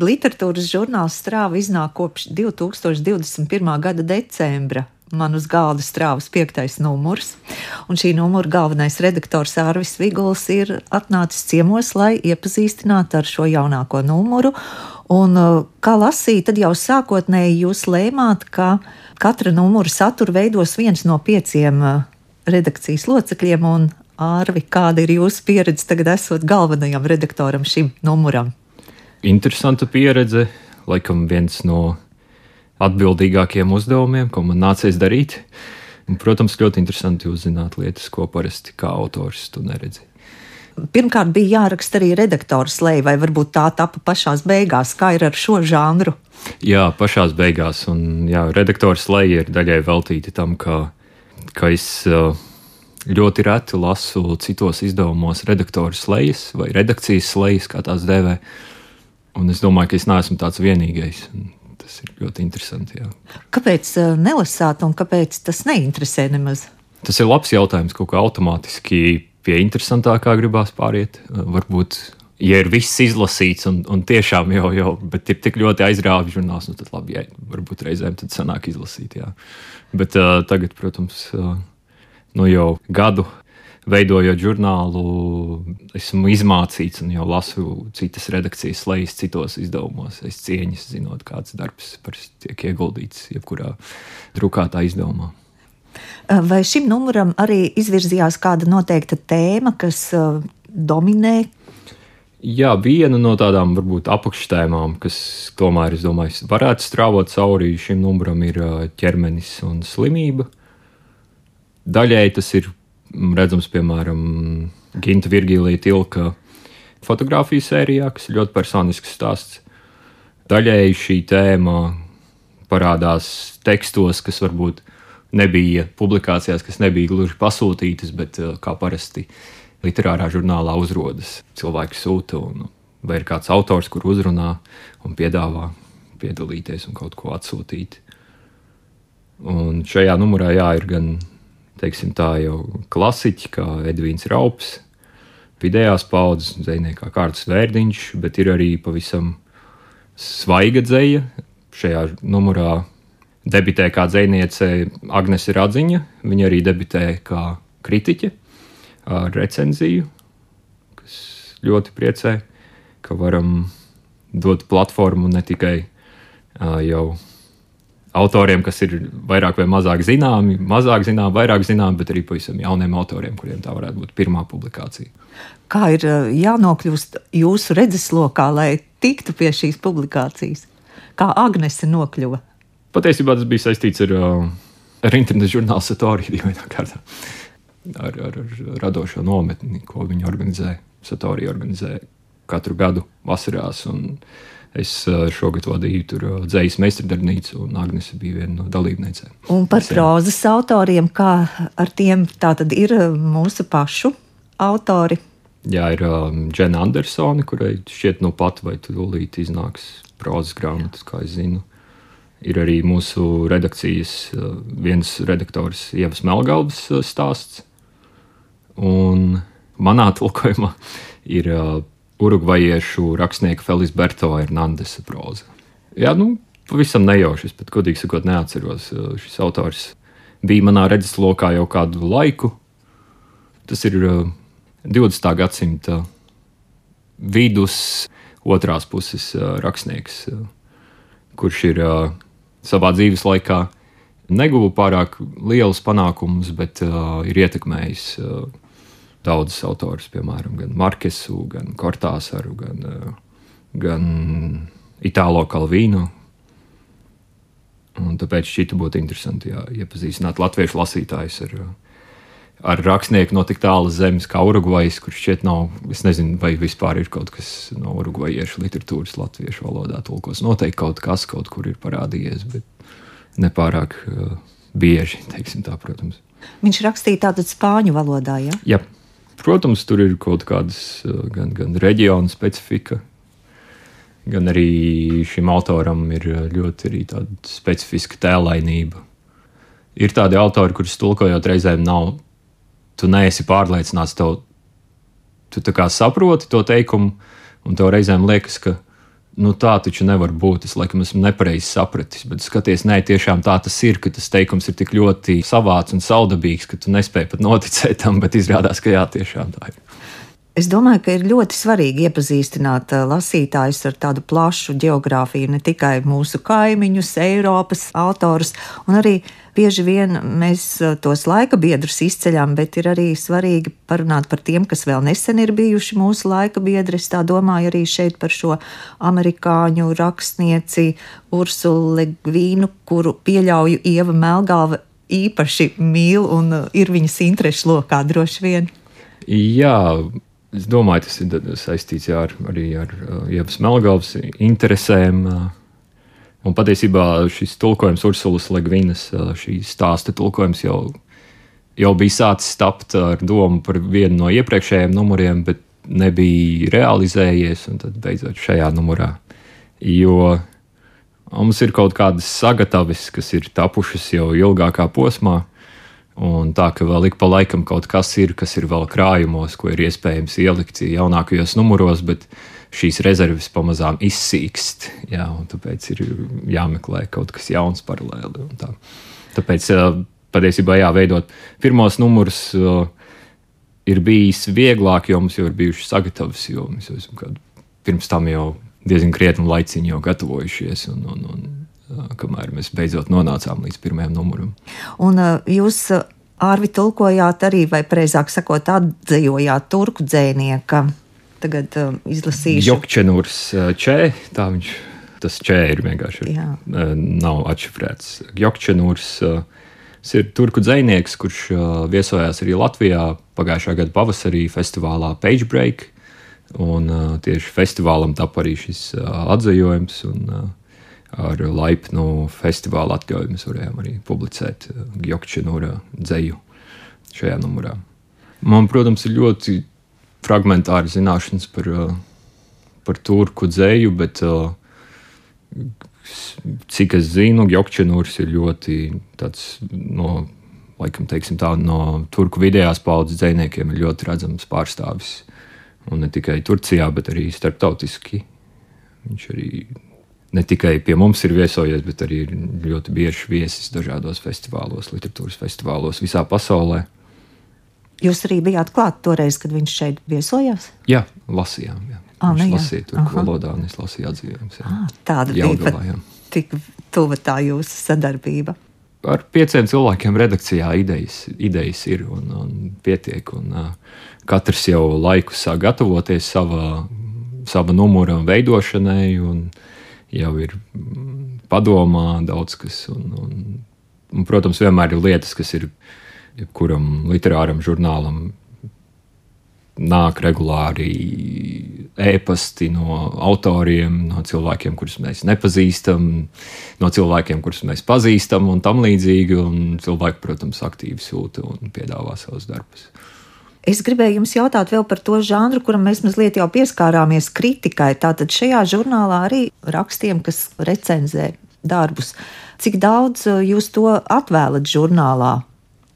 Literatūras žurnāls strāva iznāk kopš 2021. gada decembra. Man uz galda strāvas piektais numurs, un šī numura galvenais redaktors Ārvis Viguls ir atnācis ciemos, lai iepazīstinātu ar šo jaunāko numuru. Un, uh, kā lasīt, tad jau sākotnēji jūs lēmāt, ka katra numura saturu veidos viens no pieciem uh, redakcijas locekļiem, un Ārvi, kāda ir jūsu pieredze tagad esot galvenajam redaktoram šim numuram? Interesanta pieredze, laikam viens no atbildīgākiem uzdevumiem, ko man nācies darīt. Un, protams, ļoti interesanti uzzināt lietas, ko parasti kā autors tu neredzi. Pirmkārt, bija jāraksta arī redaktora slēja, vai varbūt tā tapa pašā beigās, kā ir ar šo žanru. Jā, pašā beigās, un jā, redaktora slēja ir daļai veltīta tam, ka, ka es uh, ļoti reti lasu citos izdevumos redaktoru slēdzes vai redakcijas slēdzes, kā tās dēvē. Un es domāju, ka es neesmu tāds vienīgais. Tas ir ļoti interesanti. Jā. Kāpēc uh, nelasāt un kāpēc tas neinteresē nemaz? Tas ir labs jautājums, kaut kā automātiski pie interesantākā gribās pāriet. Uh, varbūt, ja ir viss izlasīts un, un tiešām jau, jau bet ir tik ļoti aizrāvis žurnāls, nu tad labi, ja varbūt reizēm tad sanāk izlasīt. Jā. Bet uh, tagad, protams, uh, nu, jau gadu veidojot žurnālu, esmu izmācīts un jau lasu citas redakcijas lejas, citos izdevumos. Es cieņas, zinot, kāds darbs tiek ieguldīts jebkurā drukātā izdevumā. Vai šim numuram arī izvirzījās kāda noteikta tēma, kas dominē? Jā, viena no tādām varbūt apakštēmām, kas tomēr, es domāju, varētu strāvot cauri šim numuram, ir ķermenis un slimība. Daļēji tas ir redzams, piemēram, Ginta Virgīlija Tilka fotografiju sērijā, kas ir ļoti personisks stāsts. Daļēji šī tēma parādās tekstos, kas varbūt nebija publikācijās, kas nebija gluži pasūtītas, bet eh, kā parasti literārā žurnālā uzrodas. Cilvēki sūta, un, vai ir kāds autors, kur uzrunā un piedāvā piedalīties un kaut ko atsūtīt. Un šajā numurā jā, ir gan teiksim, tā jau klasiķi, kā Edvīns Raups, vidējās paudzes zvejniekā kārtas vērdiņš, bet ir arī pavisam svaiga dzēja. Šajā numurā debitē kā dzēniece Agnese Radziņa, viņa arī debitē kā kritiķe ar recenziju, kas ļoti priecē, ka varam dot platformu ne tikai jau autoriem, kas ir vairāk vai mazāk zināmi, mazāk zināmi, vairāk zināmi, bet arī pavisam jauniem autoriem, kuriem tā varētu būt pirmā publikācija. Kā ir eh, jānokļūst jūsu redzeslokā, lai tiktu pie šīs publikācijas? Kā Agnese nokļuva? Patiesībā tas bija saistīts ar, eh, ar internetu žurnālu Satoriju, ar, ar, ar radošo nometni, ko viņi organizē. Satorija organizē katru gadu vasarās. Un, uh, Es šogad vadīju tur dzīslu meistardarbnīcu, un Agnese bija viena no dalībniecēm. Un par prozas autoriem, kā ar tiem tātad ir mūsu pašu autori? Jā, ir um, Džena Andersone, kurai šķiet no pat vai tūlīt iznāks prozas grāmatas, kā es zinu. Ir arī mūsu redakcijas viens redaktors Ievas Melgalvas uh, stāsts. Un manā tulkojumā ir urugvajiešu rakstnieka Feliks Berto Hernandesa proza. Jā, nu, pavisam nejauši, pat godīgi sakot, neatceros. Šis autors bija manā redzeslokā jau kādu laiku. Tas ir 20. gadsimta vidus, otrās puses rakstnieks, kurš ir savā dzīves laikā neguva pārāk lielus panākumus, bet ir ietekmējis daudzus autorus, piemēram, gan Markesu, gan Kortāsaru, gan, eh, gan Itālo Kalvīnu. Un tāpēc šķita būtu interesanti jā, iepazīstināt latviešu lasītājus ar, ar rakstnieku no tik tālas zemes kā Urugvajas, kurš šķiet nav, es nezinu, vai vispār ir kaut kas no urugvajiešu literatūras latviešu valodā tulkos. Noteikti kaut kas kaut kur ir parādījies, bet nepārāk uh, bieži, teiksim tā, protams. Viņš rakstīja tātad spāņu valodā, ja? Jā. Protams, tur ir kaut kādas eh, gan, gan reģiona specifika, gan arī šim autoram ir eh, ļoti specifiska tēlainība. Ir tādi autori, kurus tulkojot reizēm nav, tu neesi pārliecināts, tev, tu tā kā saproti to teikumu, un tev reizēm liekas, ka nu tā taču nevar būt. Es laikam esmu nepareizi sapratis, bet skaties, nē, tiešām tā tas ir, ka tas teikums ir tik ļoti savāds un saldabīgs, ka tu nespēji pat noticēt tam, bet izrādās, ka jā, tiešām tā ir. Es domāju, ka ir ļoti svarīgi iepazīstināt lasītājus ar tādu plašu geogrāfiju, ne tikai mūsu kaimiņus, Eiropas autorus, un arī bieži vien mēs tos laika biedrus izceļam, bet ir arī svarīgi parunāt par tiem, kas vēl nesen ir bijuši mūsu laika biedri. Es tā domāju arī šeit par šo amerikāņu rakstnieci Ursulu Legvīnu, kuru pieļauju Ieva Melgalva īpaši mīl un ir viņas interešu lokā droši vien. Jā, Es domāju, tas ir saistīts jā, ar, arī ar uh, Ievas Melngavas interesēm. Uh, un patiesībā šis tulkojums, Ursulas Ligvinas, uh, stāsta tulkojums jau, jau bija sācis tapt ar domu par vienu no iepriekšējiem numuriem, bet nebija realizējies, un tad beidzot šajā numurā. Jo mums ir kaut kādas sagatavis, kas ir tapušas jau ilgākā posmā, Un tā ka vēl ik pa laikam kaut kas ir, kas ir vēl krājumos, ko ir iespējams ielikt jaunākajos numuros, bet šīs rezerves pamazām izsīkst. Jā, tāpēc ir jāmeklē kaut kas jauns paralēli. Tā. Tāpēc patiesībā jāveidot pirmos numurus. Ir bijis vieglāk, jo mums jau ir bijušas sagatavas, jo mēs jau esam pirms tam jau diezgan krietni laiciņu jau gatavojušies. Un, un, un kamēr mēs beidzot nonācām līdz pirmajam numuram. Un jūs Ārvi tulkojāt arī, vai precīzāk sakot, atzījojāt turku dzēnieka. Tagad um, izlasīšu. Jokčenūrs čē, tā viņš, tas čē ir vienkārši, Jā. nav atšifrēts. Jokčenūrs ir turku dzēnieks, kurš viesojās arī Latvijā pagājušā gada pavasarī festivālā Page Break. Un tieši festivālam tap arī šis atzījums. Un, ar laipnu festivāla atļauju mēs varējām arī publicēt eh, Gjokčinūra dzēju šajā numurā. Man, protams, ir ļoti fragmentāri zināšanas par, eh, par turku dzēju, bet eh, cik es zinu, Gjokčinūrs ir ļoti tāds no, laikam, tā, no turku vidējās paudzes dzējniekiem ir ļoti redzams pārstāvis. Un ne tikai Turcijā, bet arī starptautiski. Viņš arī ne tikai pie mums ir viesojies, bet arī ļoti bieži viesis dažādos festivālos, literatūras festivālos visā pasaulē. Jūs arī bijāt klāt toreiz, kad viņš šeit viesojās? Jā, lasījām. Jā. Ah, viņš nu, lasīja tur valodā, un es lasīju atzīmes. Ah, tāda Jaudavā, bija tik tuva tā jūsu sadarbība. Ar pieciem cilvēkiem redakcijā idejas, idejas ir un, un pietiek. Un, uh, katrs jau laiku sāk gatavoties savā, sava numura veidošanai. Un, uh, jau ir mm, padomā daudz kas. Un, un, un, protams, vienmēr ir lietas, kas ir jebkuram literāram žurnālam. Nāk regulāri ēpasti no autoriem, no cilvēkiem, kurus mēs nepazīstam, no cilvēkiem, kurus mēs pazīstam, un tam līdzīgi. Un cilvēki, protams, aktīvi sūta un piedāvā savus darbus. Es gribēju jums jautāt vēl par to žanru, kuram mēs mazliet jau pieskārāmies kritikai. Tātad šajā žurnālā arī rakstiem, kas recenzē darbus. Cik daudz uh, jūs to atvēlat žurnālā?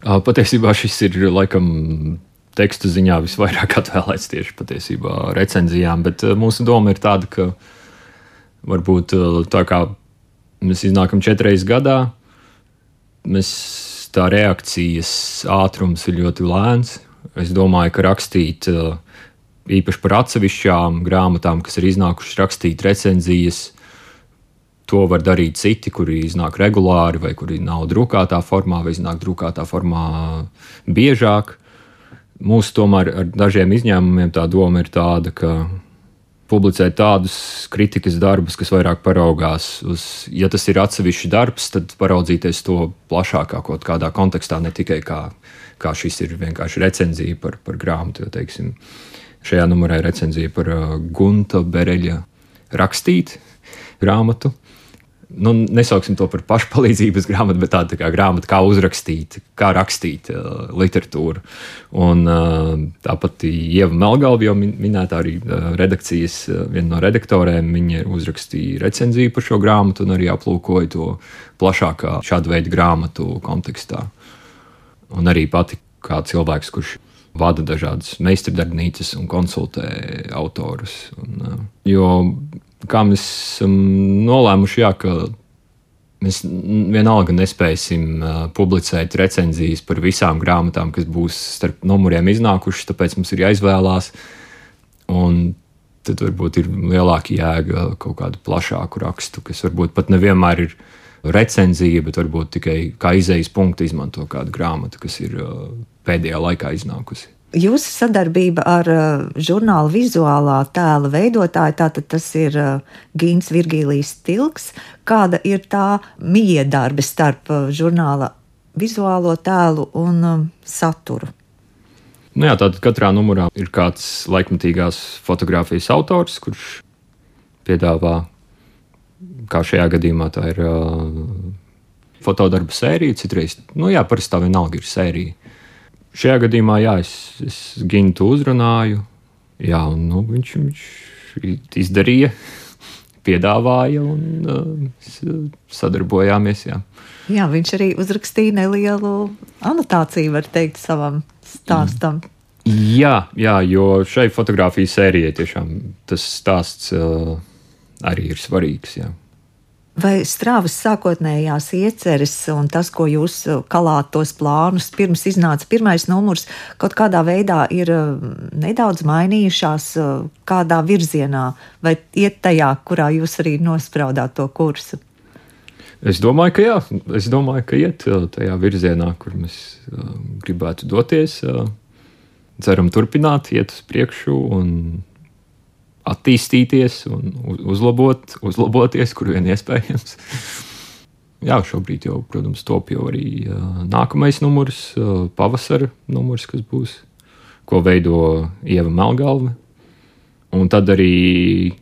Patiesībā šis ir laikam tekstu ziņā visvairāk atvēlēts tieši patiesībā recenzijām, bet mūsu doma ir tāda, ka varbūt tā kā mēs iznākam četras gadā, mēs tā reakcijas ātrums ir ļoti lēns. Es domāju, ka rakstīt uh, īpaši par atsevišķām grāmatām, kas ir iznākušas, rakstīt recenzijas. To var darīt citi, kuri iznāk regulāri, vai kuri nav drukātā formā, vai iznāk drukātā formā biežāk. Mūsu tomēr ar dažiem izņēmumiem tā doma ir tāda, ka publicēt tādus kritikas darbus, kas vairāk paraugās uz, ja tas ir atsevišķs darbs, tad paraudzīties to plašākā kaut kādā kontekstā, ne tikai kā kā šis ir vienkārši recenzija par, par grāmatu. Jo, teiksim, šajā numurā ir recenzija par uh, Gunta Bereļa rakstīt grāmatu. Nu, nesauksim to par pašpalīdzības grāmatu, bet tāda tā kā grāmata, kā uzrakstīt, kā rakstīt uh, literatūru. Un, uh, tāpat Ieva Melngalva jau minēta arī uh, redakcijas, uh, viena no redaktoriem. Viņa uzrakstīja recenziju par šo grāmatu un arī aplūkoja to plašākā šāda veida grāmatu kontekstā. Un arī pati kā cilvēks, kurš vada dažādas meistardarbnīcas un konsultē autorus. Un, jo kā mēs esam nolēmuši, jā, ka mēs vienalga nespēsim publicēt recenzijas par visām grāmatām, kas būs starp numuriem iznākušas, tāpēc mums ir jāizvēlās. Un tad varbūt ir lielāka jēga kaut kādu plašāku rakstu, kas varbūt pat nevienmēr ir recenzija, bet varbūt tikai kā izējas punktu izmanto kādu grāmatu, kas ir pēdējā laikā iznākusi. Jūsu sadarbība ar uh, žurnāla vizuālā tēla veidotāju, tātad tas ir uh, Gīns Virgīlijs Tilks. Kāda ir tā miedarbe starp uh, žurnāla vizuālo tēlu un uh, saturu? Nu jā, tātad katrā numurā ir kāds laikmatīgās fotografijas autors, kurš piedāvā, kā šajā gadījumā, tā ir uh, fotodarba sērija. Citreiz, nu jā, parasti tā vienalga ir sērija. Šajā gadījumā, jā, es, es Gintu uzrunāju, jā, un nu, viņš, viņš izdarīja, piedāvāja, un uh, sadarbojāmies. Jā. jā, viņš arī uzrakstīja nelielu anotāciju, var teikt, savam stāstam. Jā, jā, jo šai fotografijas sērijai tiešām tas stāsts uh, arī ir svarīgs. Jā. Vai strāvas sākotnējās ieceres un tas, ko jūs uh, kalāt tos plānus, pirms iznāca pirmais numurs, kaut kādā veidā ir uh, nedaudz mainījušās uh, kādā virzienā, vai iet tajā, kurā jūs arī nospraudāt to kursu? Es domāju, ka jā, es domāju, ka iet tajā virzienā, kur mēs gribētu doties. Ceram, turpināt, iet uz priekšu un attīstīties un uzlabot, uzlaboties, kur vien iespējams. Jā, šobrīd jau, protams, top jau arī uh, nākamais numurs, uh, pavasara numurs, kas būs, ko veido Ieva Melngalve. Un tad arī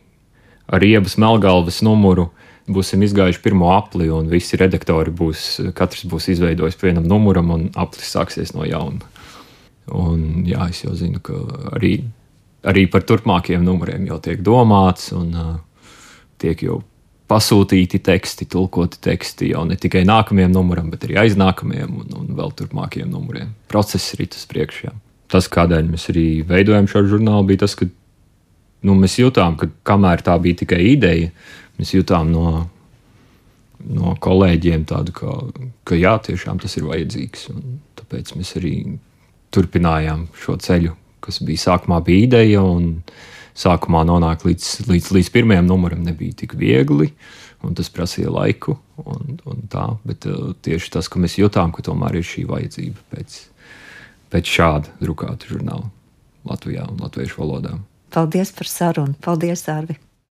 ar Ievas Melngalves numuru būsim izgājuši pirmo apli, un visi redaktori būs, katrs būs izveidojis pa vienam numuram, un aplis sāksies no jauna. Un, jā, es jau zinu, ka arī, arī par turpmākajiem numuriem jau tiek domāts, un uh, tiek jau pasūtīti teksti, tulkoti teksti jau ne tikai nākamajam numuram, bet arī aiznākamajam un, un vēl turpmākajiem numuriem. Process ir tas priekšā. Tas, kādēļ mēs arī veidojam šo žurnālu, bija tas, ka nu, mēs jutām, ka kamēr tā bija tikai ideja, mēs jutām no, no kolēģiem tādu, ka, ka jā, tiešām tas ir vajadzīgs. Tāpēc mēs arī turpinājām šo ceļu, kas bija sākumā bija ideja, un sākumā nonākt līdz, līdz, līdz pirmajam numuram nebija tik viegli, un tas prasīja laiku. Un, un tā, bet uh, tieši tas, ka mēs jutām, ka tomēr ir šī vajadzība pēc, pēc šāda drukāta žurnāla Latvijā un latviešu valodā. Paldies par sarunu! Paldies, Arvi!